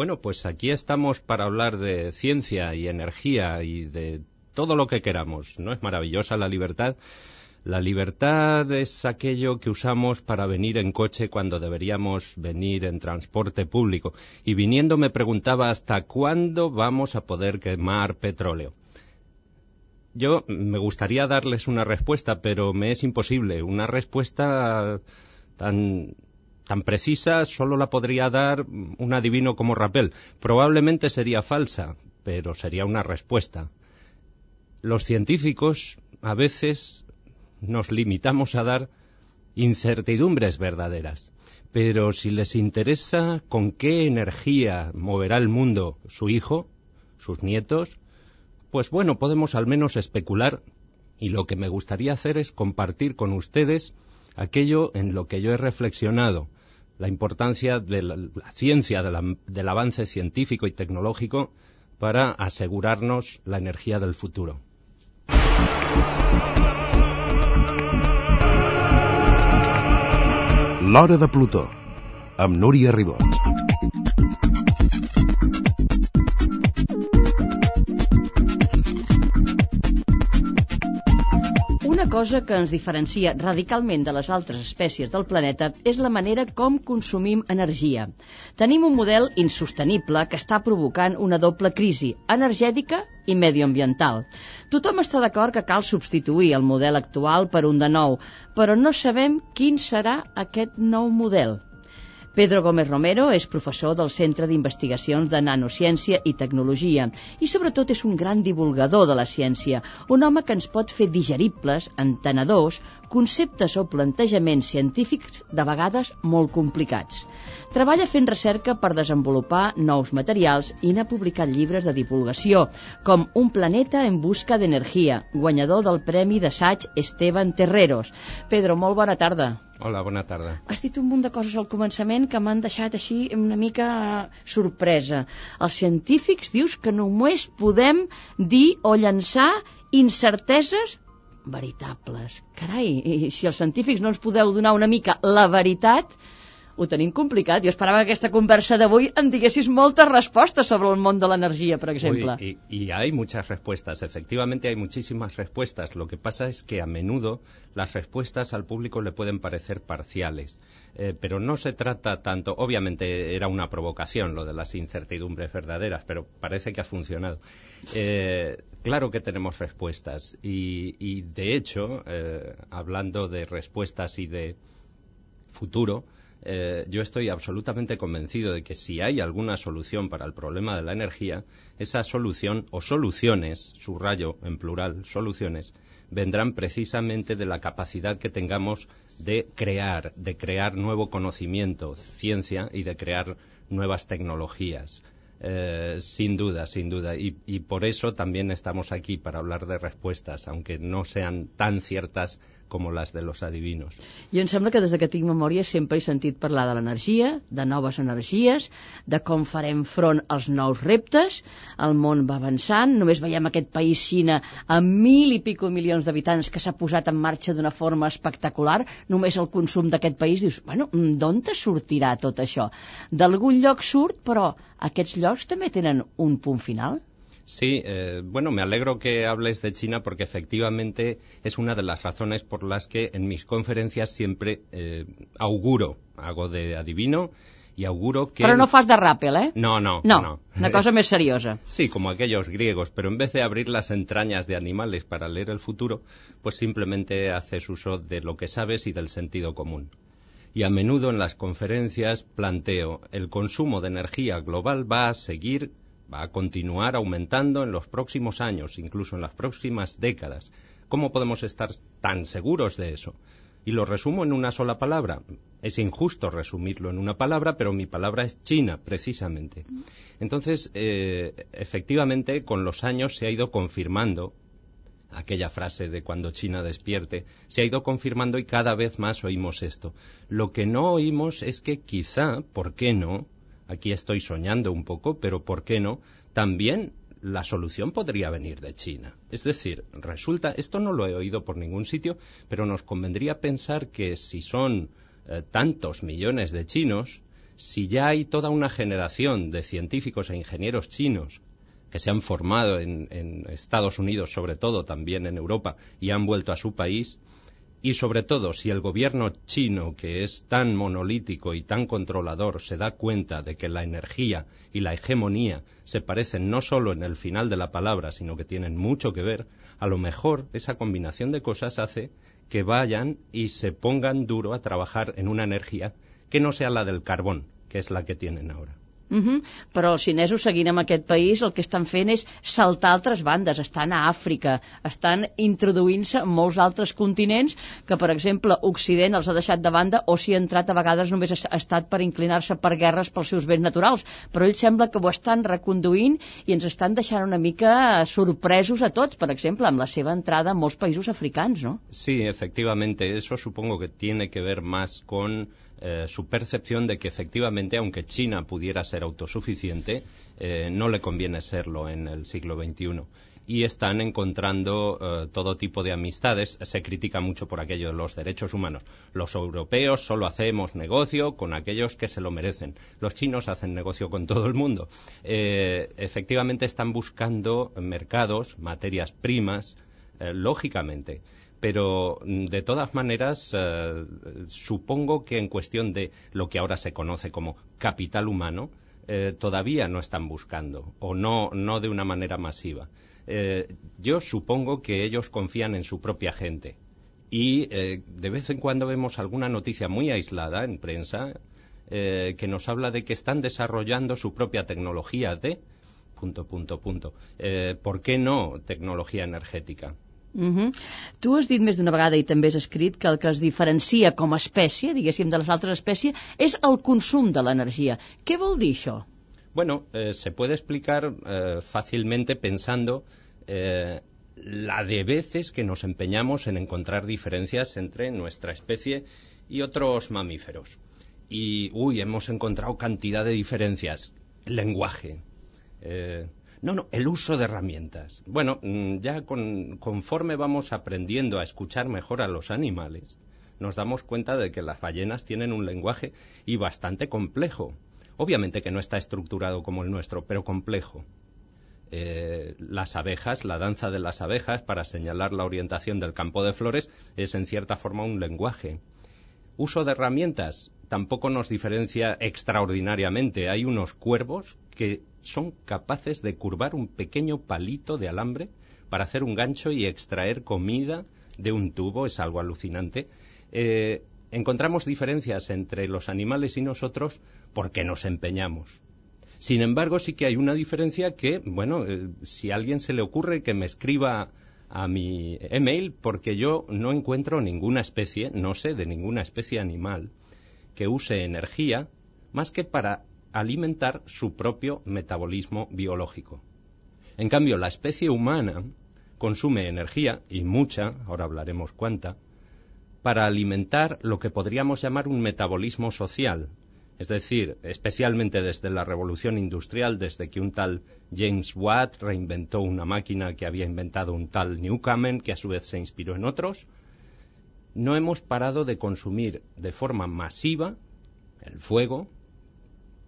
Bueno, pues aquí estamos para hablar de ciencia y energía y de todo lo que queramos. ¿No es maravillosa la libertad? La libertad es aquello que usamos para venir en coche cuando deberíamos venir en transporte público. Y viniendo me preguntaba hasta cuándo vamos a poder quemar petróleo. Yo me gustaría darles una respuesta, pero me es imposible. Una respuesta tan, tan precisa solo la podría dar un adivino como Rappel. Probablemente sería falsa, pero sería una respuesta. Los científicos a veces nos limitamos a dar incertidumbres verdaderas. Pero si les interesa con qué energía moverá el mundo su hijo, sus nietos, pues bueno, podemos al menos especular y lo que me gustaría hacer es compartir con ustedes aquello en lo que yo he reflexionado, la importancia de la, ciencia, del avance científico y tecnológico para asegurarnos la energía del futuro. L'Hora de Plutó, amb Núria Ribot. Cosa que ens diferencia radicalment de les altres espècies del planeta és la manera com consumim energia. Tenim un model insostenible que està provocant una doble crisi energètica i medioambiental. Tothom està d'acord que cal substituir el model actual per un de nou, però no sabem quin serà aquest nou model. Pedro Gómez Romero és professor del Centre d'Investigacions de Nanociència i Tecnologia i sobretot és un gran divulgador de la ciència, un home que ens pot fer digeribles, entenedors, conceptes o plantejaments científics de vegades molt complicats. Treballa fent recerca per desenvolupar nous materials i n'ha publicat llibres de divulgació, com Un planeta en busca d'energia, guanyador del Premi d'Assaig Esteban Terreros. Pedro, molt bona tarda. Hola, bona tarda. Has dit un munt de coses al començament que m'han deixat així una mica sorpresa. Els científics dius que només podem dir o llançar incerteses veritables. Carai, i si els científics no ens podeu donar una mica la veritat, ho tenim complicat. Jo esperava que aquesta conversa d'avui em diguessis moltes respostes sobre el món de l'energia, per ejemplo. Uy, y, y, hay muchas respuestas, efectivamente hay muchísimas respuestas. Lo que pasa es que a menudo las respuestas al público le pueden parecer parciales. Eh, pero no se trata tanto, obviamente era una provocación lo de las incertidumbres verdaderas, pero parece que ha funcionado. Eh, claro que tenemos respuestas y, y de hecho, eh, hablando de respuestas y de futuro, eh, yo estoy absolutamente convencido de que si hay alguna solución para el problema de la energía, esa solución o soluciones, subrayo en plural, soluciones, vendrán precisamente de la capacidad que tengamos de crear, de crear nuevo conocimiento, ciencia y de crear nuevas tecnologías. Eh, sin duda, sin duda. Y, y por eso también estamos aquí para hablar de respuestas, aunque no sean tan ciertas com les de los adivinos. Jo em sembla que des que tinc memòria sempre he sentit parlar de l'energia, de noves energies, de com farem front als nous reptes, el món va avançant, només veiem aquest país Xina amb mil i pico milions d'habitants que s'ha posat en marxa d'una forma espectacular, només el consum d'aquest país, dius, bueno, d'on te sortirà tot això? D'algun lloc surt, però aquests llocs també tenen un punt final? Sí, eh, bueno, me alegro que hables de China porque efectivamente es una de las razones por las que en mis conferencias siempre eh, auguro, hago de adivino y auguro que... Pero no fas de rappel, ¿eh? No, no, no. No, una cosa más seriosa. Sí, como aquellos griegos, pero en vez de abrir las entrañas de animales para leer el futuro, pues simplemente haces uso de lo que sabes y del sentido común. Y a menudo en las conferencias planteo, el consumo de energía global va a seguir va a continuar aumentando en los próximos años, incluso en las próximas décadas. ¿Cómo podemos estar tan seguros de eso? Y lo resumo en una sola palabra. Es injusto resumirlo en una palabra, pero mi palabra es China, precisamente. Entonces, eh, efectivamente, con los años se ha ido confirmando aquella frase de cuando China despierte, se ha ido confirmando y cada vez más oímos esto. Lo que no oímos es que quizá, ¿por qué no?, aquí estoy soñando un poco, pero ¿por qué no? También la solución podría venir de China. Es decir, resulta, esto no lo he oído por ningún sitio, pero nos convendría pensar que si son eh, tantos millones de chinos, Si ya hay toda una generación de científicos e ingenieros chinos que se han formado en, en Estados Unidos, sobre todo también en Europa, y han vuelto a su país, y sobre todo, si el gobierno chino, que es tan monolítico y tan controlador, se da cuenta de que la energía y la hegemonía se parecen no solo en el final de la palabra, sino que tienen mucho que ver, a lo mejor esa combinación de cosas hace que vayan y se pongan duro a trabajar en una energía que no sea la del carbón, que es la que tienen ahora. Uh -huh. Però els xinesos, seguint amb aquest país, el que estan fent és saltar altres bandes. Estan a Àfrica, estan introduint-se en molts altres continents que, per exemple, Occident els ha deixat de banda o si ha entrat a vegades només ha estat per inclinar-se per guerres pels seus béns naturals. Però ells sembla que ho estan reconduint i ens estan deixant una mica sorpresos a tots, per exemple, amb la seva entrada en molts països africans, no? Sí, efectivamente. Eso supongo que tiene que ver más con eh, su percepción de que efectivamente, aunque China pudiera ser autosuficiente, eh, no le conviene serlo en el siglo XXI. Y están encontrando eh, todo tipo de amistades. Se critica mucho por aquello de los derechos humanos. Los europeos solo hacemos negocio con aquellos que se lo merecen. Los chinos hacen negocio con todo el mundo. efectivamente están buscando mercados, materias primas, lógicamente pero mm, de todas maneras eh, supongo que en cuestión de lo que ahora se conoce como capital humano eh, todavía no están buscando o no, no de una manera masiva. Eh, yo supongo que ellos confían en su propia gente y de vez en cuando vemos alguna noticia muy aislada en prensa que nos habla de que están desarrollando su propia tecnología de punto punto punto. ¿Por qué no tecnología energética? Uh -huh. Tu has dit més d'una vegada i també has escrit que el que es diferencia com a espècie, diguéssim, de les altres espècies, és el consum de l'energia. Què vol dir això? Bueno, eh, se puede explicar eh, fácilmente pensando eh, la de veces que nos empeñamos en encontrar diferencias entre nuestra especie y otros mamíferos. Y, uy, hemos encontrado cantidad de diferencias. Lenguaje. Eh, no, no, el uso de herramientas. Bueno, mm, ya conforme vamos aprendiendo a escuchar mejor a los animales, nos damos cuenta de que las ballenas tienen un lenguaje y bastante complejo. Obviamente que no está estructurado como el nuestro, pero complejo. Eh, las abejas, la danza de las abejas para señalar la orientación del campo de flores es en cierta forma un lenguaje. Uso de herramientas tampoco nos diferencia extraordinariamente. Hay unos cuervos que son capaces de curvar un pequeño palito de alambre para hacer un gancho y extraer comida de un tubo, es algo alucinante. Eh, encontramos diferencias entre los animales y nosotros porque nos empeñamos. Sin embargo, sí que hay una diferencia que, bueno, eh, si a alguien se le ocurre que me escriba a mi email, porque yo no encuentro ninguna especie, no sé de ninguna especie animal que use energía más que para alimentar su propio metabolismo biológico. En cambio, la especie humana consume energía, y mucha, ahora hablaremos cuánta, para alimentar lo que podríamos llamar un metabolismo social, es decir, especialmente desde la revolución industrial, desde que un tal James Watt reinventó una máquina que había inventado un tal Newcomen, que a su vez se inspiró en otros, no hemos parado de consumir de forma masiva el fuego,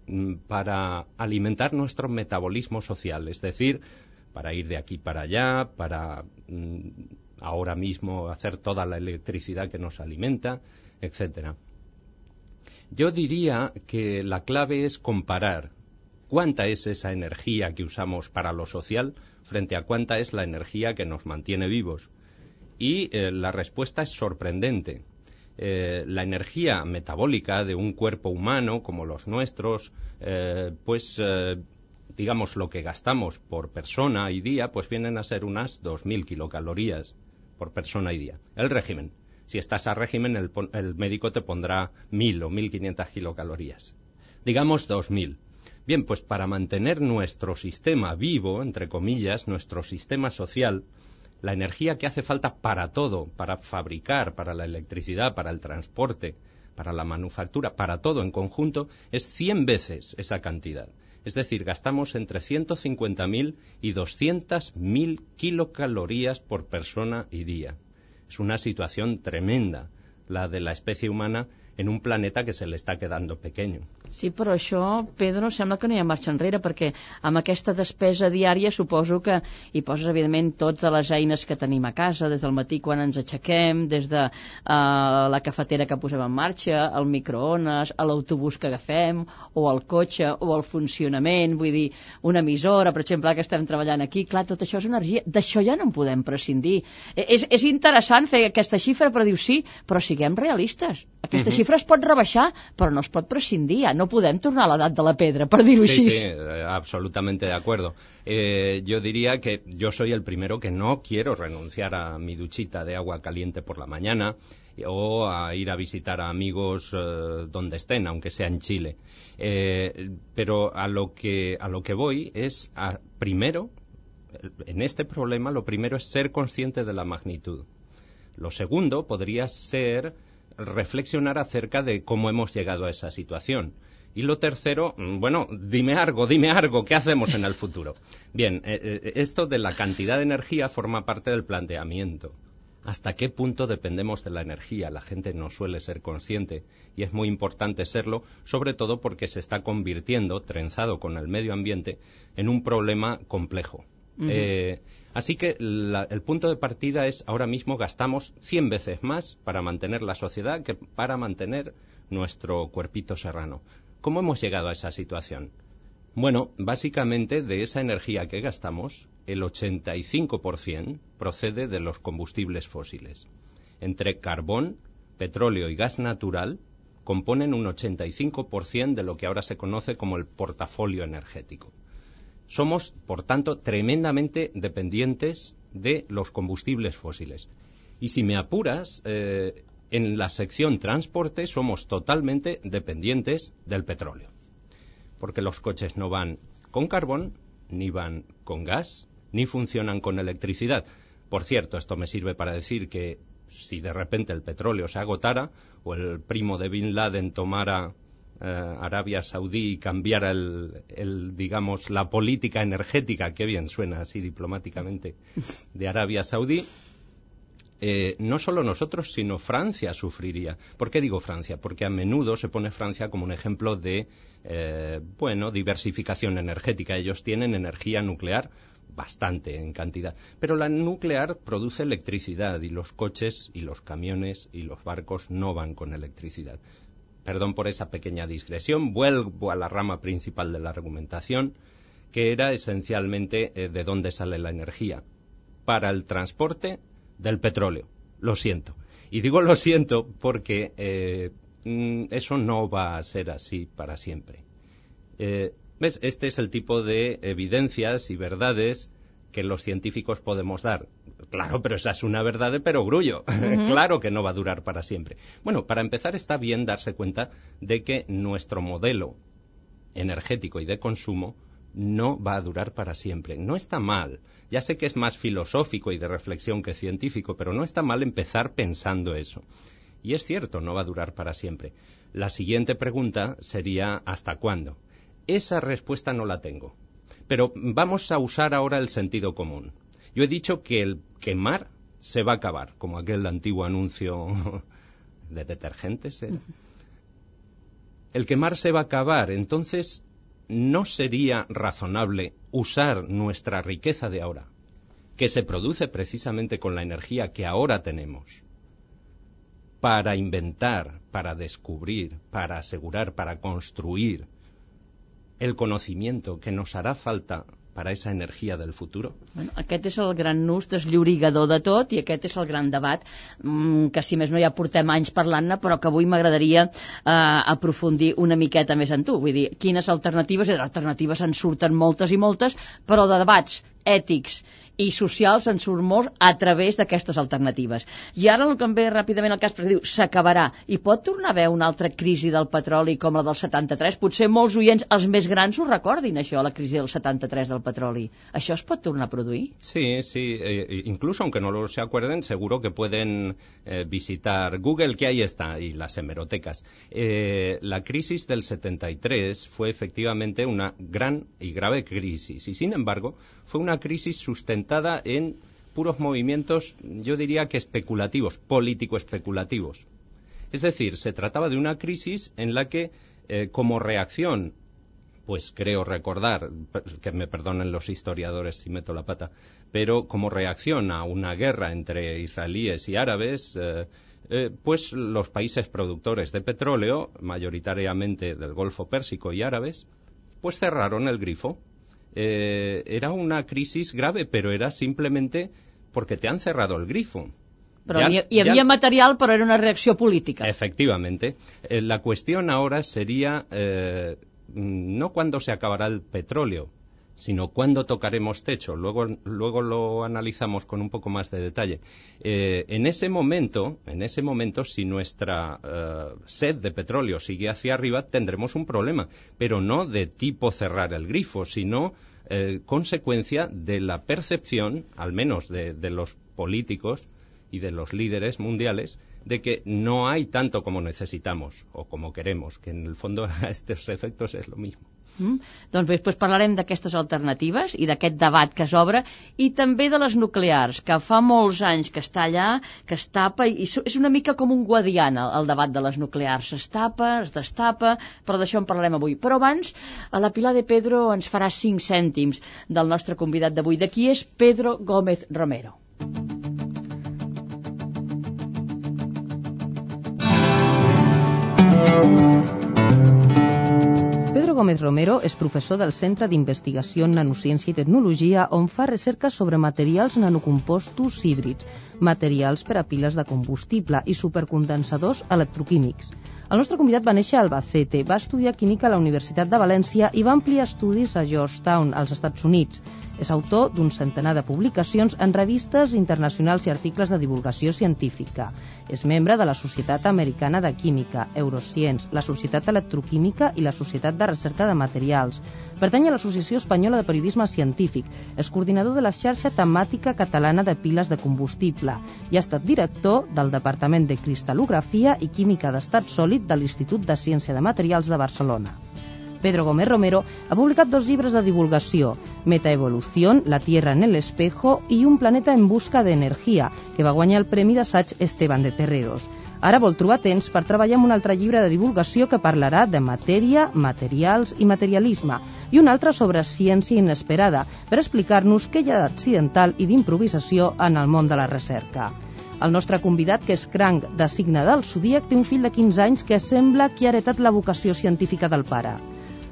Mm, para alimentar nuestro metabolismo social, es decir, para ir de aquí para allá, para mm, ahora mismo hacer toda la electricidad que nos alimenta, etcétera. Yo diría que la clave es comparar cuánta es esa energía que usamos para lo social frente a cuánta es la energía que nos mantiene vivos. Y eh, la respuesta es sorprendente. Eh, la energía metabólica de un cuerpo humano como los nuestros, eh, pues digamos lo que gastamos por persona y día, pues vienen a ser unas 2.000 kilocalorías por persona y día. El régimen. Si estás a régimen, el, el médico te pondrá 1.000 o 1.500 kilocalorías. Digamos 2.000. Bien, pues para mantener nuestro sistema vivo, entre comillas, nuestro sistema social, la energía que hace falta para todo, para fabricar, para la electricidad, para el transporte, para la manufactura, para todo en conjunto, es 100 veces esa cantidad. Es decir, gastamos entre 150.000 y 200.000 kilocalorías por persona y día. Es una situación tremenda la de la especie humana en un planeta que se le está quedando pequeño. Sí, però això, Pedro, sembla que no hi ha marxa enrere, perquè amb aquesta despesa diària suposo que hi poses, evidentment, totes les eines que tenim a casa, des del matí quan ens aixequem, des de uh, la cafetera que posem en marxa, el microones, l'autobús que agafem, o el cotxe, o el funcionament, vull dir, una emissora, per exemple, que estem treballant aquí, clar, tot això és energia, d'això ja no en podem prescindir. E, és, és interessant fer aquesta xifra, però diu sí, però siguem realistes. Aquesta uh -huh. xifra es pot rebaixar, però no es pot prescindir, no podem tornar a l'edat de la pedra, per dir-ho sí, així. Sí, eh, absolutamente de acuerdo. Eh, yo diría que yo soy el primero que no quiero renunciar a mi duchita de agua caliente por la mañana o a ir a visitar a amigos eh, donde estén, aunque sea en Chile. Eh, pero a lo que a lo que voy es a primero en este problema lo primero es ser consciente de la magnitud. Lo segundo podría ser reflexionar acerca de cómo hemos llegado a esa situación. Y lo tercero, mm, bueno, dime algo, dime algo, ¿qué hacemos en el futuro? Bien, eh, eh, esto de la cantidad de energía forma parte del planteamiento. ¿Hasta qué punto dependemos de la energía? La gente no suele ser consciente y es muy importante serlo, sobre todo porque se está convirtiendo, trenzado con el medio ambiente, en un problema complejo. Eh, así que el punto de partida es ahora mismo gastamos 100 veces más para mantener la sociedad que para mantener nuestro cuerpito serrano. ¿Cómo hemos llegado a esa situación? Bueno, básicamente de esa energía que gastamos, el 85% procede de los combustibles fósiles. Entre carbón, petróleo y gas natural componen un 85% de lo que ahora se conoce como el portafolio energético. Somos, por tanto, tremendamente dependientes de los combustibles fósiles. Y si me apuras, eh, en la sección transporte somos totalmente dependientes del petróleo. Porque los coches no van con carbón, ni van con gas, ni funcionan con electricidad. Por cierto, esto me sirve para decir que si de repente el petróleo se agotara o el primo de Bin Laden tomara eh, Arabia Saudí cambiara el, el, digamos, la política energética, que bien suena así diplomáticamente, de Arabia Saudí, eh, no solo nosotros, sino Francia sufriría. ¿Por qué digo Francia? Porque a menudo se pone Francia como un ejemplo de, eh, bueno, diversificación energética. Ellos tienen energía nuclear bastante en cantidad. Pero la nuclear produce electricidad y los coches y los camiones y los barcos no van con electricidad. Perdón por esa pequeña digresión. Vuelvo a la rama principal de la argumentación, que era esencialmente eh, de dónde sale la energía. Para el transporte del petróleo. Lo siento. Y digo lo siento porque eh, mm, eso no va a ser así para siempre. Eh, ¿Ves? Este es el tipo de evidencias y verdades que los científicos podemos dar. Claro, pero esa es una verdad de perogrullo. Uh -huh. claro que no va a durar para siempre. Bueno, para empezar está bien darse cuenta de que nuestro modelo energético y de consumo no va a durar para siempre. No está mal. Ya sé que es más filosófico y de reflexión que científico, pero no está mal empezar pensando eso. Y es cierto, no va a durar para siempre. La siguiente pregunta sería ¿hasta cuándo? Esa respuesta no la tengo. Pero vamos a usar ahora el sentido común. Yo he dicho que el quemar se va a acabar, como aquel antiguo anuncio de detergentes. ¿eh? El quemar se va a acabar. Entonces, ¿no sería razonable usar nuestra riqueza de ahora, que se produce precisamente con la energía que ahora tenemos, para inventar, para descubrir, para asegurar, para construir el conocimiento que nos hará falta per a esa energia del futur? Bueno, aquest és el gran nus desllorigador de tot i aquest és el gran debat mmm, que si més no ja portem anys parlant-ne però que avui m'agradaria eh, aprofundir una miqueta més en tu vull dir, quines alternatives, i alternatives en surten moltes i moltes, però de debats ètics i socials en surt molt a través d'aquestes alternatives. I ara el que em ve ràpidament al cas, perquè diu, s'acabarà. I pot tornar a haver una altra crisi del petroli com la del 73? Potser molts oients, els més grans, ho recordin, això, la crisi del 73 del petroli. ¿Això es pot tornar a produir? Sí, sí. Eh, incluso aunque no se acuerden, seguro que pueden eh, visitar Google, que ahí está, y las hemerotecas. Eh, la crisis del 73 fue efectivamente una gran y grave crisis. Y sin embargo, fue una crisis en puros movimientos, yo diría que especulativos, político-especulativos. Es decir, se trataba de una crisis en la que Eh, como reacción, pues creo recordar, que me perdonen los historiadores si meto la pata, pero como reacción a una guerra entre israelíes y árabes, eh, eh, pues los países productores de petróleo, mayoritariamente del Golfo Pérsico y árabes, pues cerraron el grifo. Eh, era una crisis grave, pero era simplemente porque te han cerrado el grifo. Pero y había material, pero era una reacción política. Efectivamente. la cuestión ahora sería no cuándo se acabará el petróleo, sino cuándo tocaremos techo. Luego, luego lo analizamos con un poco más de detalle. Eh, en ese momento, en ese momento, si nuestra eh, sed de petróleo sigue hacia arriba, tendremos un problema, pero no de tipo cerrar el grifo, sino eh, consecuencia de la percepción, al menos de, de los políticos y de los líderes mundiales, de que no hay tanto como necesitamos o como queremos, que en el fondo a estos efectos es lo mismo. Mm. Doncs bé, després parlarem d'aquestes alternatives i d'aquest debat que s'obre i també de les nuclears, que fa molts anys que està allà, que es tapa, i és una mica com un guadiana el debat de les nuclears. Es tapa, es destapa, però d'això en parlarem avui. Però abans, a la Pilar de Pedro ens farà cinc cèntims del nostre convidat d'avui. De qui és Pedro Gómez Romero. Pedro Gómez Romero és professor del Centre d'Investigació en Nanociència i Tecnologia on fa recerca sobre materials nanocompostos híbrids, materials per a piles de combustible i supercondensadors electroquímics. El nostre convidat va néixer a Albacete, va estudiar química a la Universitat de València i va ampliar estudis a Georgetown, als Estats Units. És autor d'un centenar de publicacions en revistes internacionals i articles de divulgació científica. És membre de la Societat Americana de Química, Eurocients, la Societat Electroquímica i la Societat de Recerca de Materials. Pertany a l'Associació Espanyola de Periodisme Científic. És coordinador de la xarxa temàtica catalana de piles de combustible i ha estat director del Departament de Cristal·lografia i Química d'Estat Sòlid de l'Institut de Ciència de Materials de Barcelona. Pedro Gómez Romero ha publicat dos llibres de divulgació, Metaevolución, La Tierra en el Espejo i Un planeta en busca d'energia, que va guanyar el Premi d'Assaig Esteban de Terreros. Ara vol trobar temps per treballar en un altre llibre de divulgació que parlarà de matèria, materials i materialisme, i un altre sobre ciència inesperada, per explicar-nos què hi ha d'accidental i d'improvisació en el món de la recerca. El nostre convidat, que és cranc de signe del zodíac, té un fill de 15 anys que sembla que ha heretat la vocació científica del pare.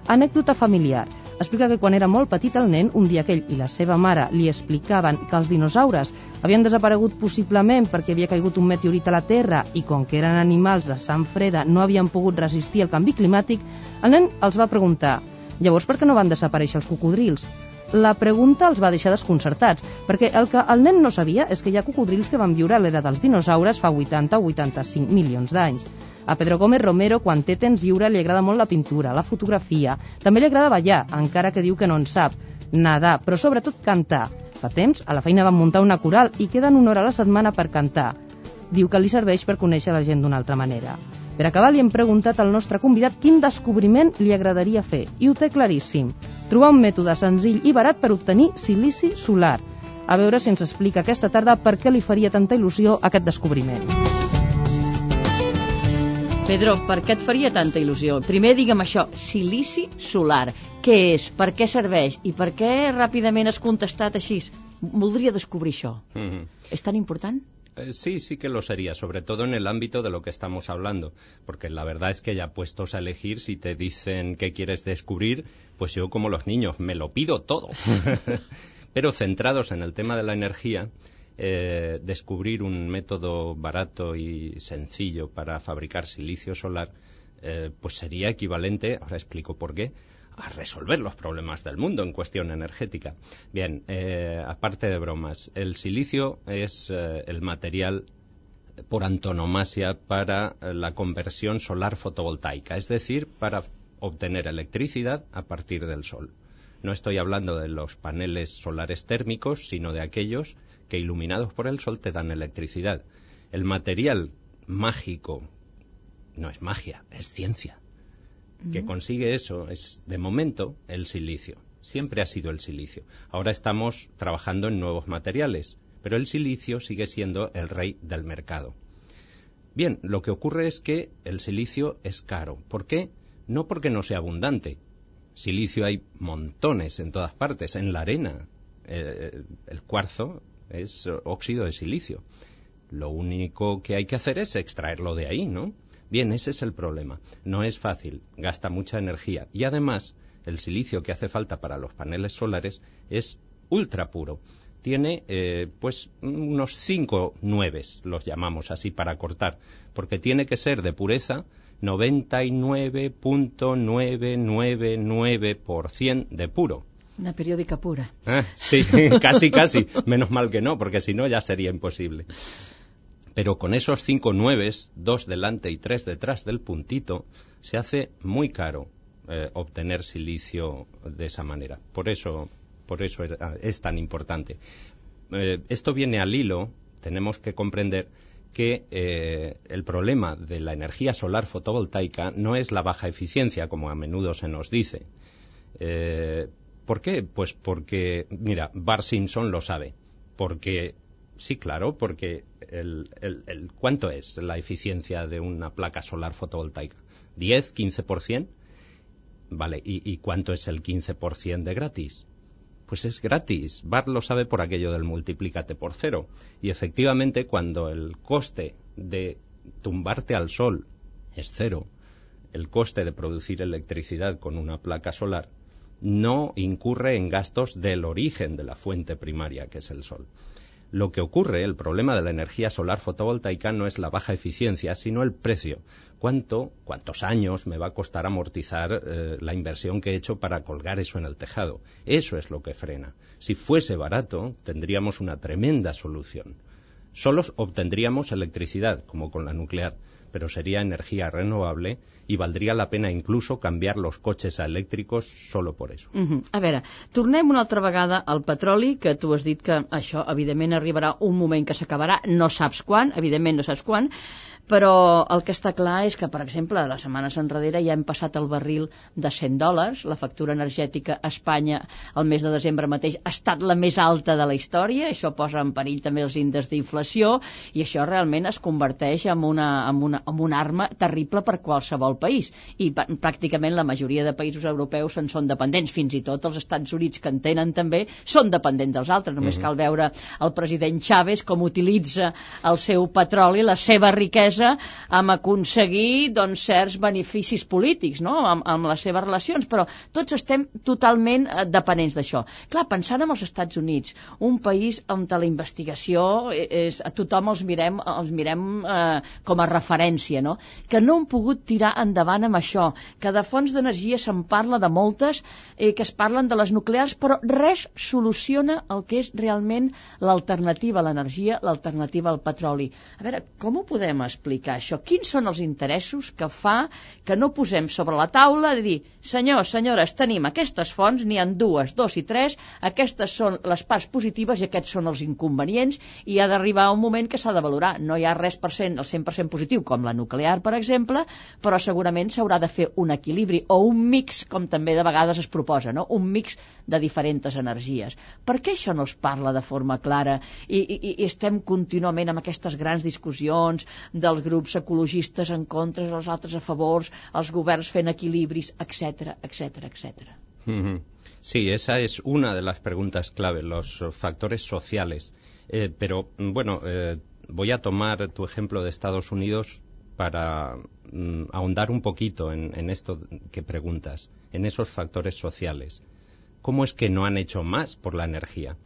Anècdota familiar. Explica que quan era molt petit el nen, un dia que ell i la seva mare li explicaven que els dinosaures havien desaparegut possiblement perquè havia caigut un meteorit a la Terra i com que eren animals de sang freda no havien pogut resistir el canvi climàtic, el nen els va preguntar llavors per què no van desaparèixer els cocodrils? La pregunta els va deixar desconcertats, perquè el que el nen no sabia és que hi ha cocodrils que van viure a l'era dels dinosaures fa 80 o 85 milions d'anys. A Pedro Gómez Romero, quan té temps lliure, li agrada molt la pintura, la fotografia. També li agrada ballar, encara que diu que no en sap. Nadar, però sobretot cantar. Fa temps, a la feina van muntar una coral i queden una hora a la setmana per cantar. Diu que li serveix per conèixer la gent d'una altra manera. Per acabar, li hem preguntat al nostre convidat quin descobriment li agradaria fer, i ho té claríssim. Trobar un mètode senzill i barat per obtenir silici solar. A veure si ens explica aquesta tarda per què li faria tanta il·lusió aquest descobriment. Pedro, per què et faria tanta il·lusió? Primer digue'm això, silici solar. Què és? Per què serveix? I per què ràpidament has contestat així? Voldria descobrir això. Mm -hmm. ¿Es tan important? Eh, sí, sí que lo sería, sobre todo en el ámbito de lo que estamos hablando, porque la verdad es que ya puestos a elegir, si te dicen qué quieres descubrir, pues yo como los niños me lo pido todo. Pero centrados en el tema de la energía, eh, descubrir un método barato y sencillo para fabricar silicio solar, eh, pues sería equivalente, ahora explico por qué, a resolver los problemas del mundo en cuestión energética. Bien, eh, aparte de bromas, el silicio es el material por antonomasia para la conversión solar fotovoltaica, es decir, para obtener electricidad a partir del sol. No estoy hablando de los paneles solares térmicos, sino de aquellos que iluminados por el sol te dan electricidad. El material mágico no es magia, es ciencia. Que consigue eso es, de momento, el silicio. Siempre ha sido el silicio. Ahora estamos trabajando en nuevos materiales, pero el silicio sigue siendo el rey del mercado. Bien, lo que ocurre es que el silicio es caro. ¿Por qué? No porque no sea abundante. Silicio hay montones en todas partes, en la arena. Eh, el cuarzo es óxido de silicio. Lo único que hay que hacer es extraerlo de ahí, ¿no? Bien, ese es el problema. No es fácil, gasta mucha energía y además el silicio que hace falta para los paneles solares es ultra puro. Tiene eh, pues unos cinco nueves, los llamamos así para cortar, porque tiene que ser de pureza 99.999% de puro. Una periódica pura. Ah, sí, casi, casi. Menos mal que no, porque si no ya sería imposible. Pero con esos cinco nueves, dos delante y tres detrás del puntito, se hace muy caro eh, obtener silicio de esa manera. Por eso, por eso es, tan importante. Eh, esto viene al hilo, tenemos que comprender que eh, el problema de la energía solar fotovoltaica no es la baja eficiencia, como a menudo se nos dice. ¿Por qué? Pues porque, mira, Bar Simpson lo sabe. Porque, sí, claro, porque el, el, ¿cuánto es la eficiencia de una placa solar fotovoltaica? ¿10, 15%? Vale, ¿y, cuánto es el 15% de gratis? Pues es gratis. Bar lo sabe por aquello del multiplícate por cero. Y efectivamente, cuando el coste de tumbarte al sol es cero, el coste de producir electricidad con una placa solar no incurre en gastos del origen de la fuente primaria, que es el sol. Lo que ocurre, el problema de la energía solar fotovoltaica no es la baja eficiencia, sino el precio. ¿Cuánto, cuántos años me va a costar amortizar eh, la inversión que he hecho para colgar eso en el tejado? Eso es lo que frena. Si fuese barato, tendríamos una tremenda solución. Solos obtendríamos electricidad, como con la nuclear, pero sería energía renovable i valdria la pena inclús canviar los cotxes elèctrics solo por eso. Uh -huh. A veure, tornem una altra vegada al petroli, que tu has dit que això, evidentment, arribarà un moment que s'acabarà, no saps quan, evidentment no saps quan, però el que està clar és que, per exemple, les setmanes enrere ja hem passat el barril de 100 dòlars, la factura energètica a Espanya el mes de desembre mateix ha estat la més alta de la història, això posa en perill també els índexs d'inflació i això realment es converteix en una, en una, en una arma terrible per qualsevol país. I pràcticament la majoria de països europeus en són dependents, fins i tot els Estats Units que en tenen també són dependents dels altres, només uh -huh. cal veure el president Chávez com utilitza el seu petroli, la seva riquesa amb aconseguir doncs, certs beneficis polítics no? amb, amb les seves relacions, però tots estem totalment eh, dependents d'això. Clar, pensant en els Estats Units, un país on la investigació és, a tothom els mirem, els mirem eh, com a referència, no? que no han pogut tirar en endavant amb això, que de fonts d'energia se'n parla de moltes, eh, que es parlen de les nuclears, però res soluciona el que és realment l'alternativa a l'energia, l'alternativa al petroli. A veure, com ho podem explicar això? Quins són els interessos que fa que no posem sobre la taula de dir, senyors, senyores, tenim aquestes fonts, n'hi han dues, dos i tres, aquestes són les parts positives i aquests són els inconvenients i ha d'arribar un moment que s'ha de valorar. No hi ha res per cent, el 100% positiu, com la nuclear, per exemple, però segurament s'haurà de fer un equilibri o un mix, com també de vegades es proposa, no? un mix de diferents energies. Per què això no es parla de forma clara i, i, i estem contínuament amb aquestes grans discussions dels grups ecologistes en contra, els altres a favors, els governs fent equilibris, etc etc etc. Sí, esa es una de las preguntas clave, los factores sociales. Eh, pero, bueno, eh, voy a tomar tu ejemplo de Estados Unidos para mm, ahondar un poquito en, esto que preguntas, en esos factores sociales. ¿Cómo es que no han hecho más por la energía?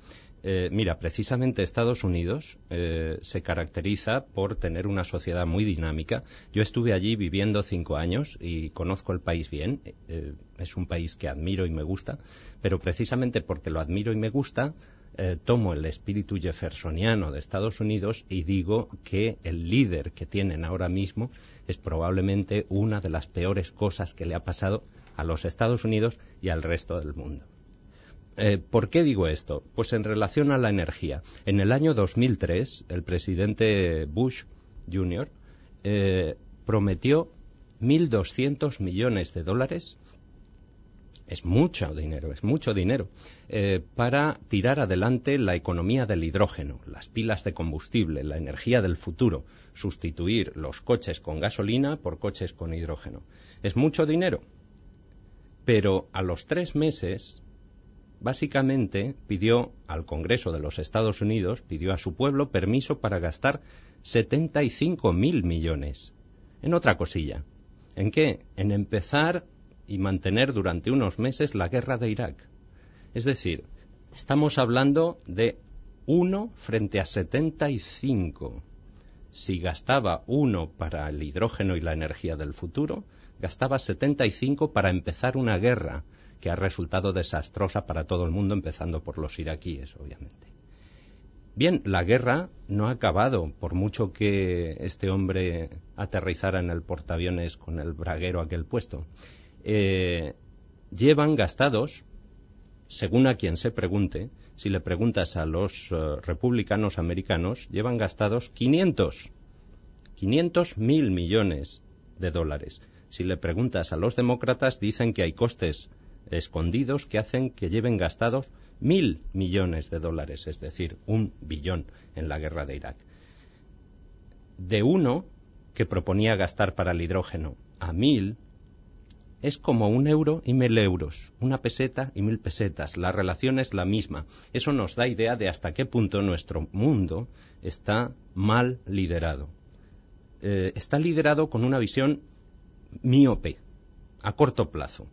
Eh, mira, precisamente Estados Unidos eh, se caracteriza por tener una sociedad muy dinámica. Yo estuve allí viviendo cinco años y conozco el país bien. Eh, es un país que admiro y me gusta, pero precisamente porque lo admiro y me gusta, tomo el espíritu jeffersoniano de Estados Unidos y digo que el líder que tienen ahora mismo es probablemente una de las peores cosas que le ha pasado a los Estados Unidos y al resto del mundo. Eh, ¿Por qué digo esto? Pues en relación a la energía. En el año 2003, el presidente Bush Jr. Eh, prometió 1.200 millones de dólares es mucho dinero, es mucho dinero, eh, para tirar adelante la economía del hidrógeno, las pilas de combustible, la energía del futuro, sustituir los coches con gasolina por coches con hidrógeno. Es mucho dinero, pero a los tres meses, básicamente pidió al Congreso de los Estados Unidos, pidió a su pueblo permiso para gastar 75 mil millones. En otra cosilla. ¿En qué? En empezar y mantener durante unos meses la guerra de Irak. Es decir, estamos hablando de uno frente a 75. Si gastaba uno para el hidrógeno y la energía del futuro, gastaba 75 para empezar una guerra que ha resultado desastrosa para todo el mundo, empezando por los iraquíes, obviamente. Bien, la guerra no ha acabado, por mucho que este hombre aterrizara en el portaaviones con el braguero aquel puesto. Eh, llevan gastados, según a quien se pregunte, si le preguntas a los eh, republicanos americanos, llevan gastados 500, 500 mil millones de dólares. Si le preguntas a los demócratas, dicen que hay costes escondidos que hacen que lleven gastados mil millones de dólares, es decir, un billón en la guerra de Irak. De uno que proponía gastar para el hidrógeno a mil es como un euro y mil euros, una peseta y mil pesetas. La relación es la misma. Eso nos da idea de hasta qué punto nuestro mundo está mal liderado. Eh, está liderado con una visión miope, a corto plazo.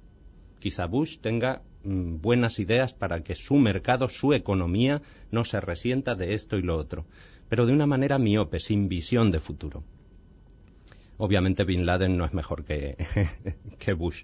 Quizá Bush tenga mm, buenas ideas para que su mercado, su economía, no se resienta de esto y lo otro, pero de una manera miope, sin visión de futuro. Obviamente Bin Laden no es mejor que, que Bush.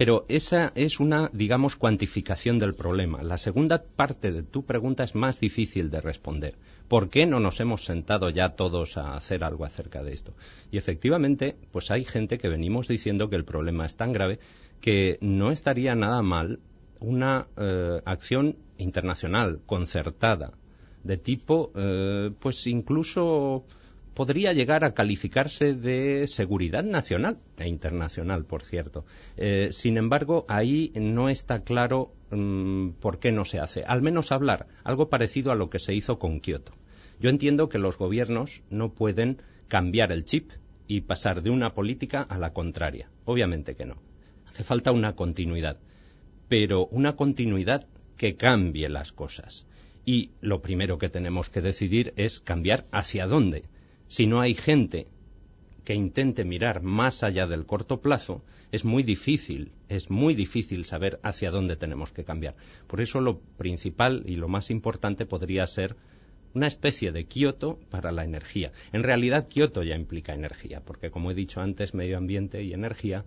Pero esa es una, digamos, cuantificación del problema. La segunda parte de tu pregunta es más difícil de responder. ¿Por qué no nos hemos sentado ya todos a hacer algo acerca de esto? Y efectivamente, pues hay gente que venimos diciendo que el problema es tan grave que no estaría nada mal una eh, acción internacional concertada de tipo, eh, pues incluso podría llegar a calificarse de seguridad nacional e internacional, por cierto. Eh, sin embargo, ahí no está claro mm, por qué no se hace. Al menos hablar, algo parecido a lo que se hizo con Kioto. Yo entiendo que los gobiernos no pueden cambiar el chip y pasar de una política a la contraria. Obviamente que no. Hace falta una continuidad. Pero una continuidad que cambie las cosas. Y lo primero que tenemos que decidir es cambiar hacia dónde si no hay gente que intente mirar más allá del corto plazo, es muy difícil, es muy difícil saber hacia dónde tenemos que cambiar. Por eso lo principal y lo más importante podría ser una especie de Kioto para la energía. En realidad, Kioto ya implica energía, porque como he dicho antes, medio ambiente y energía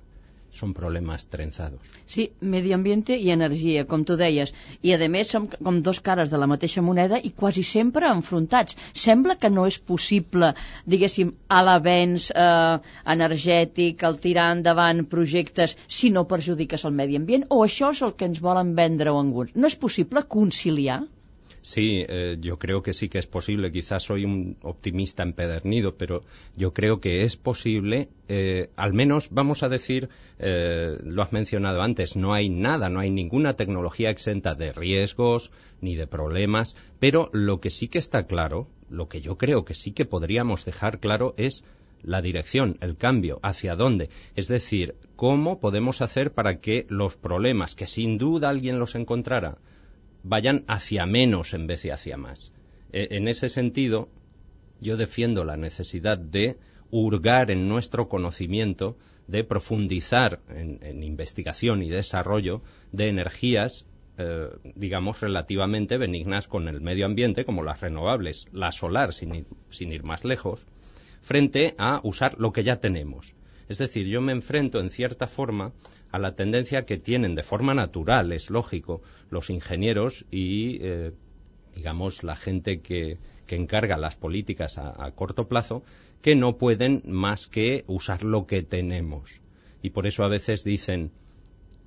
són problemes trenzados. Sí, medi ambient i energia, com tu deies. I, a més, som com dos cares de la mateixa moneda i quasi sempre enfrontats. Sembla que no és possible, diguéssim, a l'avenç eh, energètic, el tirar endavant projectes, si no perjudiques el medi ambient, o això és el que ens volen vendre alguns. No és possible conciliar? Sí, eh, yo creo que sí que es posible. Quizás soy un optimista empedernido, pero yo creo que es posible. Eh, al menos, vamos a decir, eh, lo has mencionado antes, no hay nada, no hay ninguna tecnología exenta de riesgos ni de problemas, pero lo que sí que está claro, lo que yo creo que sí que podríamos dejar claro es la dirección, el cambio, hacia dónde. Es decir, cómo podemos hacer para que los problemas, que sin duda alguien los encontrará, vayan hacia menos en vez de hacia más. E, en ese sentido, yo defiendo la necesidad de hurgar en nuestro conocimiento, de profundizar en, investigación y desarrollo de energías, eh, digamos, relativamente benignas con el medio ambiente, como las renovables, la solar, sin sin ir más lejos, frente a usar lo que ya tenemos. Es decir, yo me enfrento en cierta forma a la tendencia que tienen de forma natural, es lógico, los ingenieros y, eh, digamos, la gente que, encarga las políticas a, corto plazo, que no pueden más que usar lo que tenemos. Y por eso a veces dicen,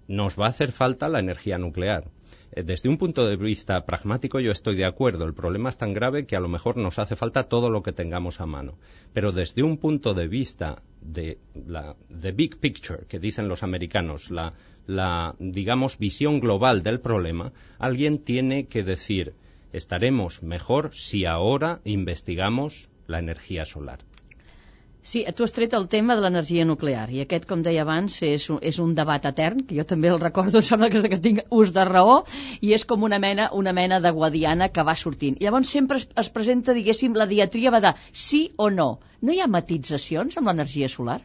nos va a hacer falta la energía nuclear. Eh, desde un punto de vista pragmático yo estoy de acuerdo. El problema es tan grave que a lo mejor nos hace falta todo lo que tengamos a mano. Pero desde un punto de vista de la big picture que dicen los americanos, la, la, digamos, visión global del problema, alguien tiene que decir, estaremos mejor si ahora investigamos la energia solar. Sí, tu has tret el tema de l'energia nuclear i aquest, com deia abans, és un, és un debat etern, que jo també el recordo, sembla que, que tinc ús de raó, i és com una mena, una mena de guadiana que va sortint. I llavors sempre es, es presenta, diguéssim, la diatríba de sí o no. No hi ha matitzacions amb l'energia solar?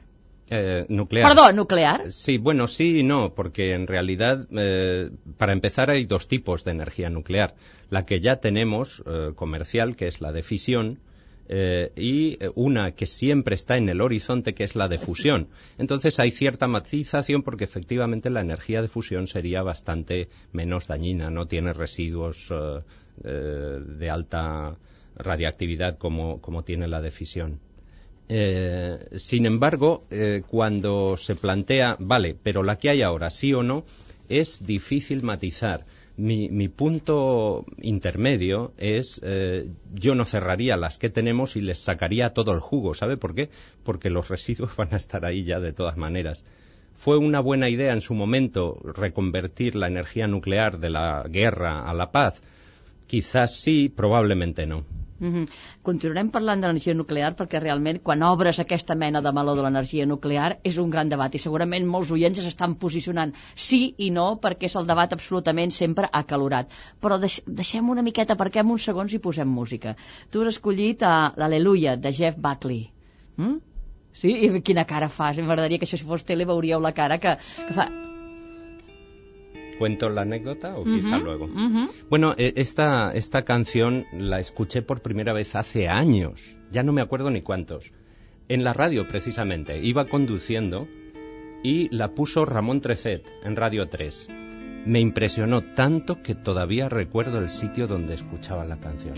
Eh, nuclear. Perdón, nuclear. Sí, bueno, sí y no, porque en realidad, eh, para empezar, hay dos tipos de energía nuclear. La que ya tenemos, eh, comercial, que es la de fisión, eh, y una que siempre está en el horizonte, que es la de fusión. Entonces hay cierta matización porque efectivamente la energía de fusión sería bastante menos dañina, no tiene residuos eh, eh, de alta radiactividad como, como tiene la de fisión. Eh, sin embargo, eh, cuando se plantea, vale, pero la que hay ahora, sí o no, es difícil matizar. Mi, mi punto intermedio es, eh, yo no cerraría las que tenemos y les sacaría todo el jugo. ¿Sabe por qué? Porque los residuos van a estar ahí ya de todas maneras. ¿Fue una buena idea en su momento reconvertir la energía nuclear de la guerra a la paz? Quizás sí, probablemente no. Mm -hmm. Continuarem parlant de l'energia nuclear perquè realment quan obres aquesta mena de meló de l'energia nuclear és un gran debat i segurament molts oients s'estan posicionant sí i no perquè és el debat absolutament sempre acalorat. Però deix deixem una miqueta perquè en uns segons hi posem música. Tu has escollit uh, l'Aleluia de Jeff Buckley. Mm? Sí? I quina cara fas? M'agradaria que això si fos tele veuríeu la cara que, que fa ¿Cuento la anécdota o quizá Uh -huh, luego? uh -huh. Bueno, eh, esta, esta canción la escuché por primera vez hace años, ya no me acuerdo ni cuántos, en la radio precisamente. Iba conduciendo y la puso Ramón Trecet en Radio 3. Me impresionó tanto que todavía recuerdo el sitio donde escuchaba la canción.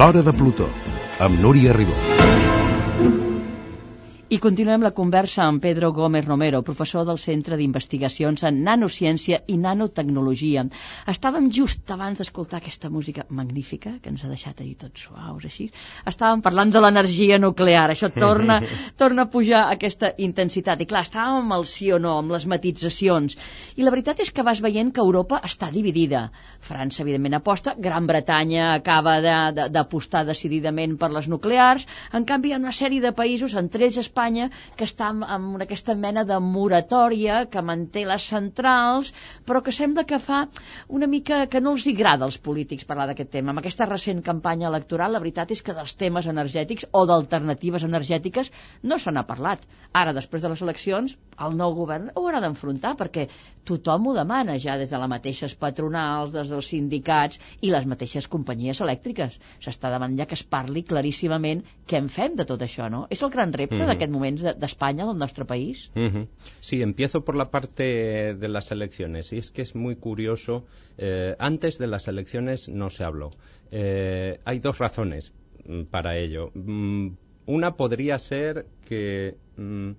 L'Hora de Plutó, amb Núria Ribó. I continuem la conversa amb Pedro Gómez Romero, professor del Centre d'Investigacions en Nanociència i Nanotecnologia. Estàvem just abans d'escoltar aquesta música magnífica, que ens ha deixat allí tots suaus, així. Estàvem parlant de l'energia nuclear. Això torna, torna a pujar aquesta intensitat. I clar, estàvem amb el sí o no, amb les matitzacions. I la veritat és que vas veient que Europa està dividida. França, evidentment, aposta. Gran Bretanya acaba d'apostar de, de, decididament per les nuclears. En canvi, hi ha una sèrie de països, entre ells Espanya, Espanya que està amb, amb aquesta mena de moratòria que manté les centrals però que sembla que fa una mica que no els agrada als polítics parlar d'aquest tema. Amb aquesta recent campanya electoral la veritat és que dels temes energètics o d'alternatives energètiques no se n'ha parlat. Ara, després de les eleccions, el nou govern ho haurà d'enfrontar perquè tothom ho demana ja des de les mateixes patronals, des dels sindicats i les mateixes companyies elèctriques. S'està demanant ja que es parli claríssimament què en fem de tot això, no? És el gran repte mm -hmm. d'aquest moments de, España, de nuestro país? Sí, empiezo por la parte de las elecciones. Y es que es muy curioso. Eh, antes de las elecciones no se habló. Eh, hay dos razones mm, para ello. Mm, una podría ser que mm,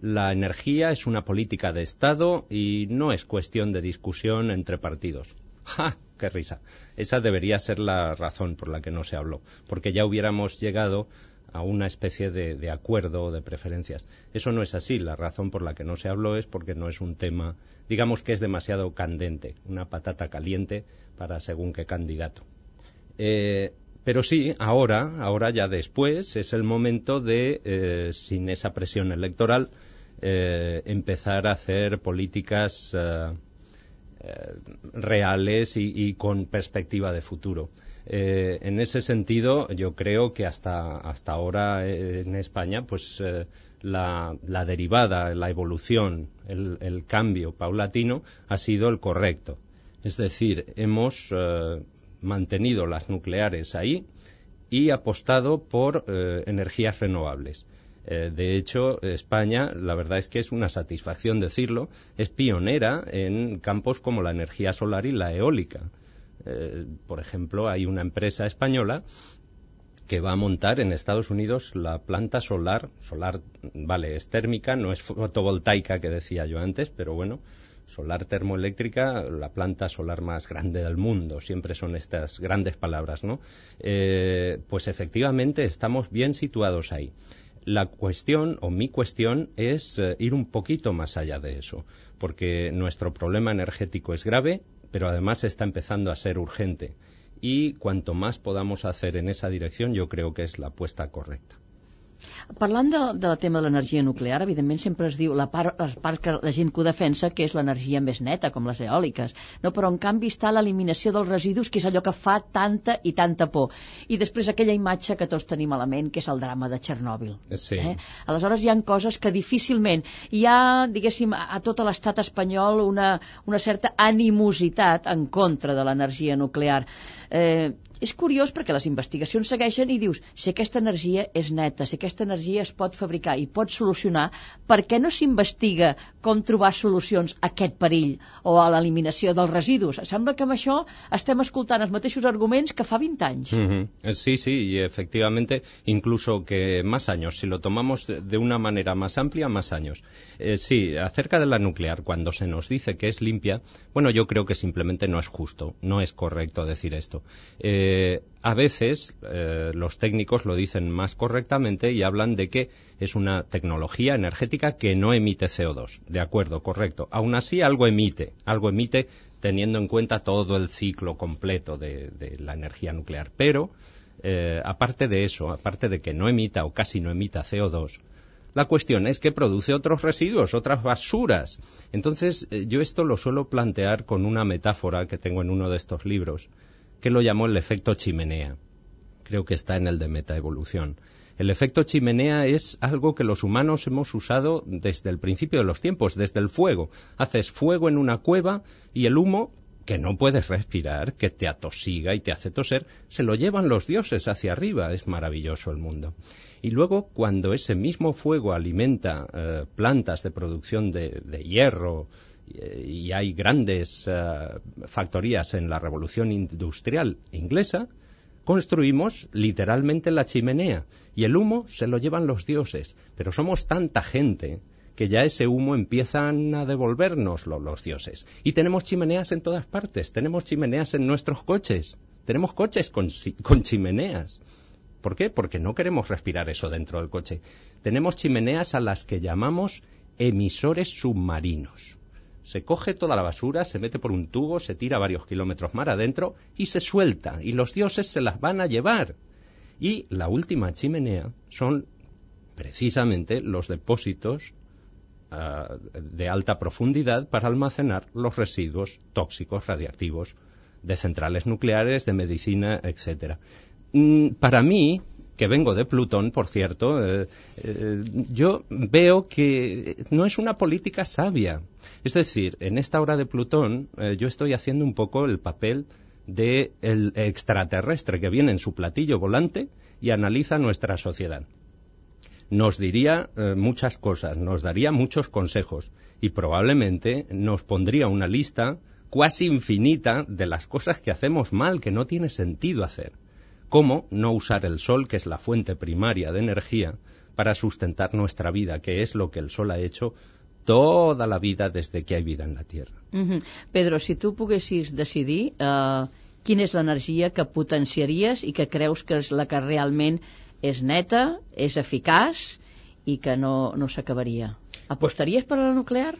la energía es una política de Estado y no es cuestión de discusión entre partidos. ¡Ja! ¡Qué risa! Esa debería ser la razón por la que no se habló, porque ya hubiéramos llegado a una especie de, acuerdo o de preferencias. Eso no es así. La razón por la que no se habló es porque no es un tema, digamos que es demasiado candente, una patata caliente para según qué candidato. Eh, pero sí, ahora, ahora ya después, es el momento de, eh, sin esa presión electoral, eh, empezar a hacer políticas reales y con perspectiva de futuro. Eh, en ese sentido, yo creo que hasta, hasta ahora eh, en España, pues eh, la, derivada, la evolución, el, cambio paulatino ha sido el correcto. Es decir, hemos mantenido las nucleares ahí y apostado por energías renovables. de hecho, España, la verdad es que es una satisfacción decirlo, es pionera en campos como la energía solar y la eólica. Eh, por ejemplo, hay una empresa española que va a montar en Estados Unidos la planta solar, solar, vale, es térmica, no es fotovoltaica que decía yo antes, pero bueno, solar termoeléctrica, la planta solar más grande del mundo, siempre son estas grandes palabras, ¿no? Eh, pues efectivamente estamos bien situados ahí. La cuestión, o mi cuestión, es eh, ir un poquito más allá de eso, porque nuestro problema energético es grave, pero además está empezando a ser urgente. Y cuanto más podamos hacer en esa dirección, yo creo que es la apuesta correcta. Parlant de, del tema de l'energia nuclear, evidentment sempre es diu la part, la part que la gent que ho defensa que és l'energia més neta, com les eòliques, no? però en canvi està l'eliminació dels residus, que és allò que fa tanta i tanta por. I després aquella imatge que tots tenim a la ment, que és el drama de Txernòbil. Sí. Eh? Aleshores hi han coses que difícilment hi ha, diguéssim, a tot l'estat espanyol una, una certa animositat en contra de l'energia nuclear. Eh, és curiós perquè les investigacions segueixen i dius, si aquesta energia és neta, si aquesta energia es pot fabricar i pot solucionar, per què no s'investiga com trobar solucions a aquest perill o a l'eliminació dels residus? Sembla que amb això estem escoltant els mateixos arguments que fa 20 anys. Uh -huh. Sí, sí, y efectivamente, incluso que más años, si lo tomamos de una manera más amplia, más años. Eh, sí, acerca de la nuclear, cuando se nos dice que es limpia, bueno, yo creo que simplemente no es justo, no es correcto decir esto. Eh, eh, a veces eh, los técnicos lo dicen más correctamente y hablan de que es una tecnología energética que no emite CO2. De acuerdo, correcto. Aún así, algo emite, algo emite teniendo en cuenta todo el ciclo completo de, la energía nuclear. Pero, eh, aparte de eso, aparte de que no emita o casi no emita CO2, la cuestión es que produce otros residuos, otras basuras. Entonces, yo esto lo suelo plantear con una metáfora que tengo en uno de estos libros que lo llamó el efecto chimenea. Creo que está en el de metaevolución. El efecto chimenea es algo que los humanos hemos usado desde el principio de los tiempos, desde el fuego. Haces fuego en una cueva y el humo, que no puedes respirar, que te atosiga y te hace toser, se lo llevan los dioses hacia arriba. Es maravilloso el mundo. Y luego, cuando ese mismo fuego alimenta eh, plantas de producción de hierro, y hay grandes eh, factorías en la revolución industrial inglesa, construimos literalmente la chimenea y el humo se lo llevan los dioses. Pero somos tanta gente que ya ese humo empiezan a devolvernoslo los dioses. Y tenemos chimeneas en todas partes, tenemos chimeneas en nuestros coches, tenemos coches con, con chimeneas. ¿Por qué? Porque no queremos respirar eso dentro del coche. Tenemos chimeneas a las que llamamos emisores submarinos. Se coge toda la basura, se mete por un tubo, se tira varios kilómetros mar adentro y se suelta. Y los dioses se las van a llevar. Y la última chimenea son precisamente los depósitos uh, de alta profundidad para almacenar los residuos tóxicos radiactivos de centrales nucleares, de medicina, etcétera. Mm, para mí, que vengo de Plutón, por cierto, eh, eh, yo veo que no es una política sabia. Es decir, en esta hora de Plutón, eh, yo estoy haciendo un poco el papel del extraterrestre que viene en su platillo volante y analiza nuestra sociedad. Nos diría muchas cosas, nos daría muchos consejos y probablemente nos pondría una lista cuasi infinita de las cosas que hacemos mal, que no tiene sentido hacer. ¿Cómo no usar el sol, que es la fuente primaria de energía, para sustentar nuestra vida, que es lo que el sol ha hecho toda la vida desde que hay vida en la Tierra? Uh -huh. Pedro, si tu poguessis decidir uh, quina és l'energia que potenciaries i que creus que és la que realment és neta, és eficaç i que no, no s'acabaria. Apostaries per a la nuclear?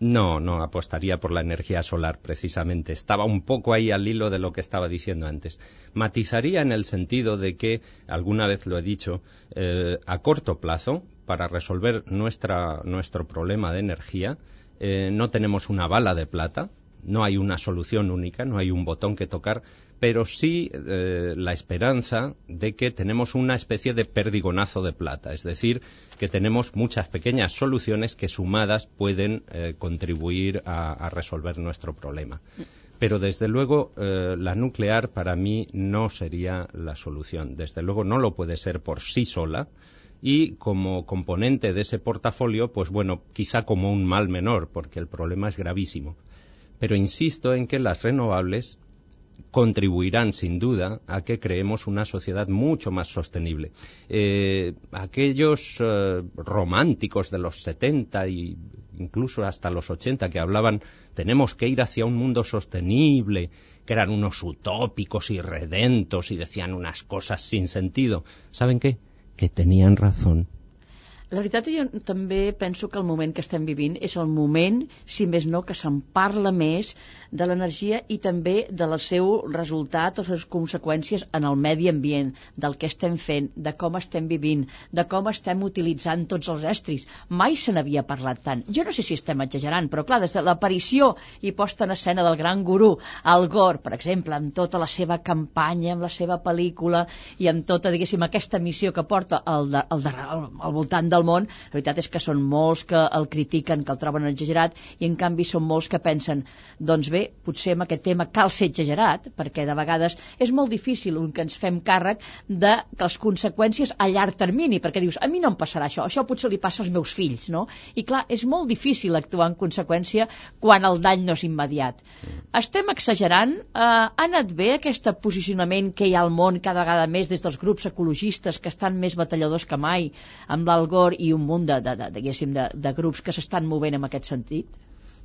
No, no, apostaría por la energía solar, precisamente. Estaba un poco ahí al hilo de lo que estaba diciendo antes. Matizaría en el sentido de que, alguna vez lo he dicho, eh, a corto plazo, para resolver nuestra, nuestro problema de energía, eh, no tenemos una bala de plata, no hay una solución única, no hay un botón que tocar, pero sí eh, la esperanza de que tenemos una especie de perdigonazo de plata, es decir, que tenemos muchas pequeñas soluciones que sumadas pueden eh, contribuir a, resolver nuestro problema. Pero desde luego eh, la nuclear para mí no sería la solución. Desde luego no lo puede ser por sí sola y como componente de ese portafolio, pues bueno, quizá como un mal menor, porque el problema es gravísimo. Pero insisto en que las renovables contribuirán sin duda a que creemos una sociedad mucho más sostenible. Eh, aquellos eh, románticos de los 70 e incluso hasta los 80 que hablaban tenemos que ir hacia un mundo sostenible, que eran unos utópicos y redentos y decían unas cosas sin sentido. ¿Saben qué? Que tenían razón. La veritat, jo també penso que el moment que estem vivint és el moment, si més no, que se'n parla més de l'energia i també de la seu resultat o les conseqüències en el medi ambient, del que estem fent, de com estem vivint, de com estem utilitzant tots els estris. Mai se n'havia parlat tant. Jo no sé si estem exagerant, però clar, des de l'aparició i posta en escena del gran gurú, Al Gore, per exemple, amb tota la seva campanya, amb la seva pel·lícula i amb tota, diguéssim, aquesta missió que porta al, de, al, de, al voltant del món, la veritat és que són molts que el critiquen, que el troben exagerat, i en canvi són molts que pensen, doncs bé, potser amb aquest tema cal ser exagerat, perquè de vegades és molt difícil un que ens fem càrrec de les conseqüències a llarg termini, perquè dius, a mi no em passarà això, això potser li passa als meus fills, no? I clar, és molt difícil actuar en conseqüència quan el dany no és immediat. Estem exagerant? Eh, ha anat bé aquest posicionament que hi ha al món cada vegada més des dels grups ecologistes que estan més batalladors que mai, amb l'Algor un munt de, de, de, de, de, en aquest sentit?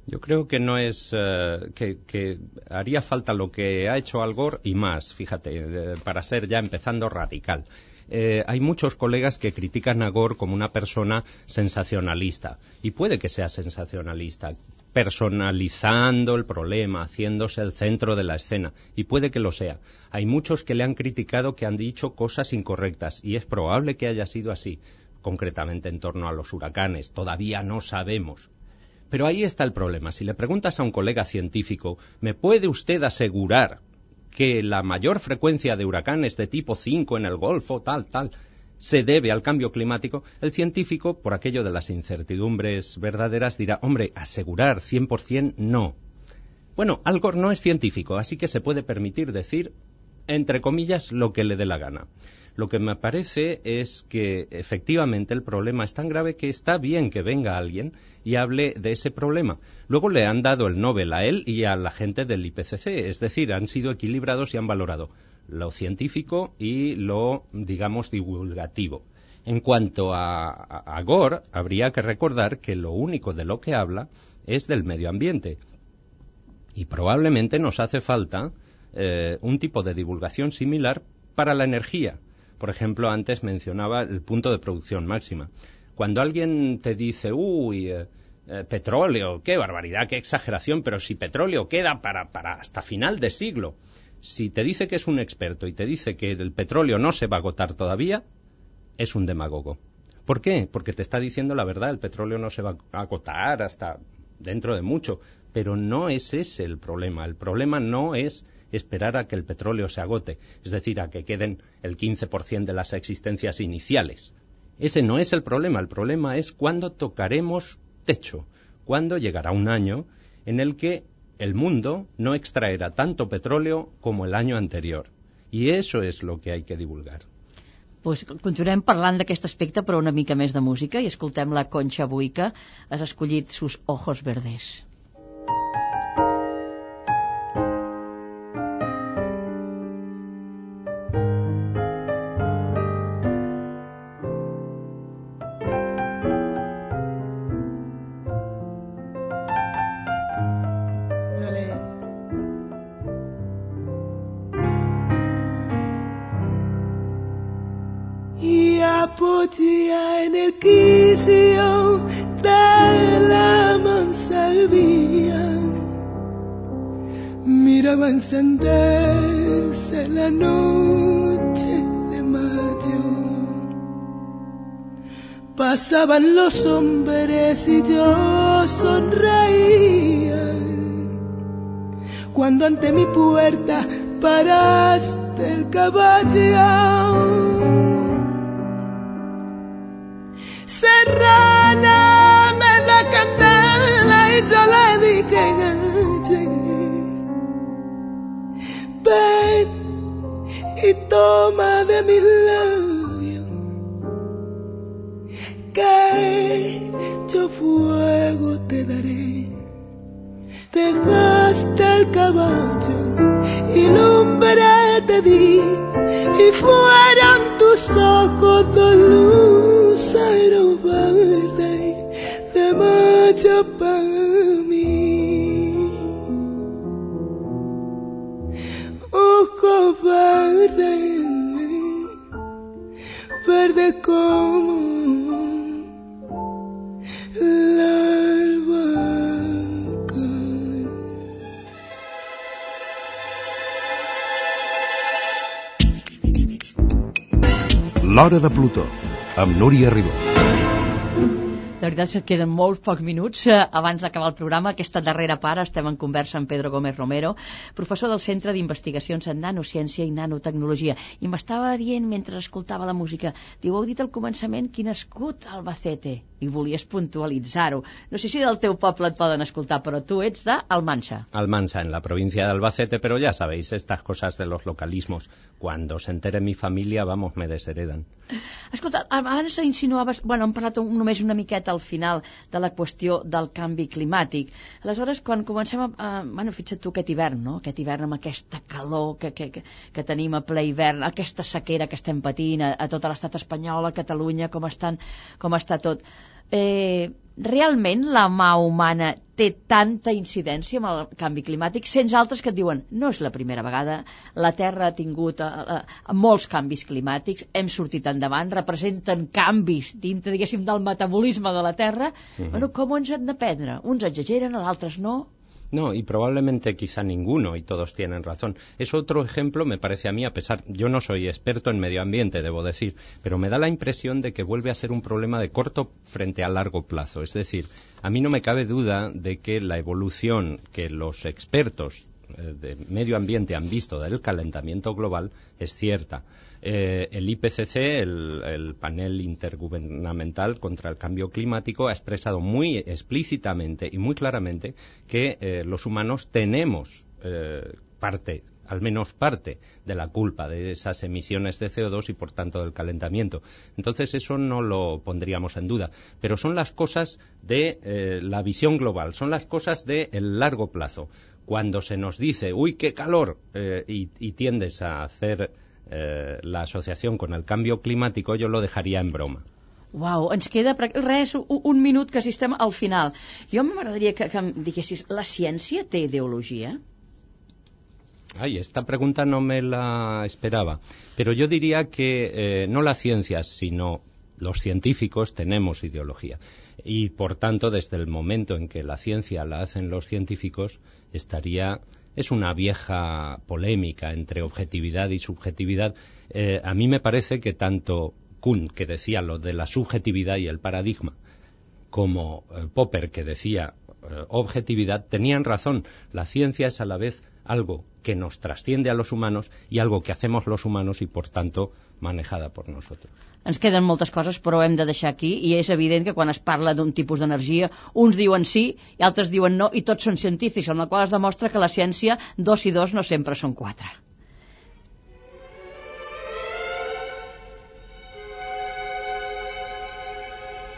Yo creo que no es uh, que, haría falta lo que ha hecho Al Gore y más, fíjate, eh, para ser ya empezando radical. Eh, hay muchos colegas que critican a Gore como una persona sensacionalista y puede que sea sensacionalista, personalizando el problema, haciéndose el centro de la escena y puede que lo sea. Hay muchos que le han criticado que han dicho cosas incorrectas y es probable que haya sido así, concretamente en torno a los huracanes. Todavía no sabemos pero ahí está el problema. Si le preguntas a un colega científico, ¿me puede usted asegurar que la mayor frecuencia de huracanes de tipo 5 en el Golfo, tal, tal, se debe al cambio climático, el científico, por aquello de las incertidumbres verdaderas, dirá, hombre, asegurar 100% no. Bueno, Algor no es científico, así que se puede permitir decir, entre comillas, lo que le dé la gana. Lo que me parece es que efectivamente el problema es tan grave que está bien que venga alguien y hable de ese problema. Luego le han dado el Nobel a él y a la gente del IPCC, es decir, han sido equilibrados y han valorado. lo científico y lo, digamos, divulgativo. En cuanto a, Gore, habría que recordar que lo único de lo que habla es del medio ambiente. Y probablemente nos hace falta eh, un tipo de divulgación similar para la energía. Por ejemplo, antes mencionaba el punto de producción máxima. Cuando alguien te dice, uy, eh, eh, petróleo, qué barbaridad, qué exageración, pero si petróleo queda para, para hasta final de siglo, si te dice que es un experto y te dice que el petróleo no se va a agotar todavía, es un demagogo. ¿Por qué? Porque te está diciendo la verdad, el petróleo no se va a agotar hasta dentro de mucho, pero no es ese el problema. El problema no es esperar a que el petróleo se agote, es decir, a que queden el 15% de las existencias iniciales. Ese no es el problema, el problema es cuándo tocaremos techo, cuándo llegará un año en el que el mundo no extraerá tanto petróleo como el año anterior. Y eso es lo que hay que divulgar. pues continuem parlant d'aquest aspecte però una mica més de música i escoltem la Concha Buica has escollit sus ojos verdes encenderse la noche de mayo. Pasaban los hombres y yo sonreía. Cuando ante mi puerta paraste el caballo serrana toma de mi labio que yo fuego te daré. Dejaste el caballo y lumbre te di y fueron tus ojos de luz verde de mayo ojo verde verde como L'Hora de Plutó, amb Núria Ribó. Veritat és que queden molts pocs minuts eh, abans d'acabar el programa. Aquesta darrera part estem en conversa amb Pedro Gómez Romero, professor del Centre d'Investigacions en Nanociència i Nanotecnologia. I m'estava dient, mentre escoltava la música, diu, heu dit al començament que nascut Albacete i volies puntualitzar-ho. No sé si del teu poble et poden escoltar, però tu ets de Almansa. Almansa, en la provincia de Albacete, pero ya sabéis, estas cosas de los localismos, cuando se entere mi familia, vamos, me desheredan. Escolta, abans insinuaves, bueno, hem parlat només una miqueta al final de la qüestió del canvi climàtic. Aleshores, quan comencem a... a bueno, fixa't tu aquest hivern, no? Aquest hivern amb aquesta calor que, que, que, que tenim a ple hivern, aquesta sequera que estem patint a, a tot l'estat espanyol, a Catalunya, com, estan, com està tot eh, realment la mà humana té tanta incidència amb el canvi climàtic, sents altres que et diuen no és la primera vegada, la Terra ha tingut eh, eh, molts canvis climàtics, hem sortit endavant, representen canvis dintre, diguéssim, del metabolisme de la Terra, uh mhm. -huh. bueno, com ens hem d'aprendre? Uns exageren, altres no, No, y probablemente quizá ninguno, y todos tienen razón. Es otro ejemplo, me parece a mí, a pesar, yo no soy experto en medio ambiente, debo decir, pero me da la impresión de que vuelve a ser un problema de corto frente a largo plazo. Es decir, a mí no me cabe duda de que la evolución que los expertos eh, de medio ambiente han visto del calentamiento global es cierta. Eh, el IPCC, el, panel intergubernamental contra el cambio climático, ha expresado muy explícitamente y muy claramente que eh, los humanos tenemos parte al menos parte de la culpa de esas emisiones de CO2 y por tanto del calentamiento. Entonces eso no lo pondríamos en duda. Pero son las cosas de eh, la visión global, son las cosas del largo plazo. Cuando se nos dice, uy, qué calor, eh, y, tiendes a hacer eh, la asociación con el cambio climático, yo lo dejaría en broma. Uau, ens queda res, un, un minut que si estem al final. Jo m'agradaria que, que em diguessis, la ciència té ideologia? Ay, esta pregunta no me la esperaba. Pero yo diría que eh, no la ciencia, sino los científicos tenemos ideología. Y, por tanto, desde el momento en que la ciencia la hacen los científicos, estaría. Es una vieja polémica entre objetividad y subjetividad. Eh, a mí me parece que tanto Kuhn, que decía lo de la subjetividad y el paradigma, como eh, Popper, que decía eh, objetividad, tenían razón. La ciencia es a la vez algo que nos trasciende a los humanos i algo que hacemos los humanos i, por tanto, manejada por nosotros. Ens queden moltes coses, però hem de deixar aquí, i és evident que quan es parla d'un tipus d'energia, uns diuen sí i altres diuen no, i tots són científics, amb la qual es demostra que la ciència, dos i dos no sempre són quatre.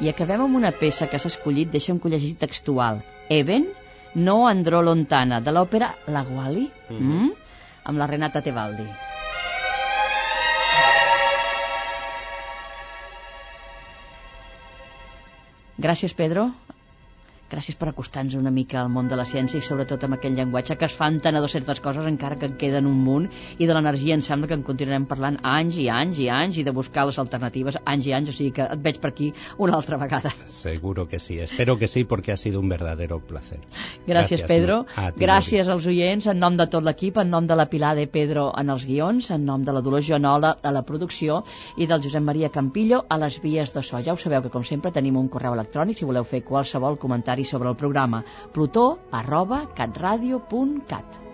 I acabem amb una peça que s'ha escollit, deixa'm que ho llegeixi textual. Even, no Andrò Lontana, de l'òpera La Guali, mm -hmm. mm? amb la Renata Tebaldi. Gràcies, Pedro gràcies per acostar-nos una mica al món de la ciència i sobretot amb aquell llenguatge que es fa entenedor certes coses encara que en queden un munt i de l'energia em sembla que en continuarem parlant anys i anys i anys i de buscar les alternatives anys i anys, o sigui que et veig per aquí una altra vegada. Seguro que sí, espero que sí porque ha sido un verdadero placer. Gràcies, gràcies Pedro, gràcies als oients en nom de tot l'equip, en nom de la Pilar de Pedro en els guions, en nom de la Dolors Joanola a la producció i del Josep Maria Campillo a les vies de so. Ja ho sabeu que com sempre tenim un correu electrònic si voleu fer qualsevol comentari sobre el programa plutó arroba catradio.cat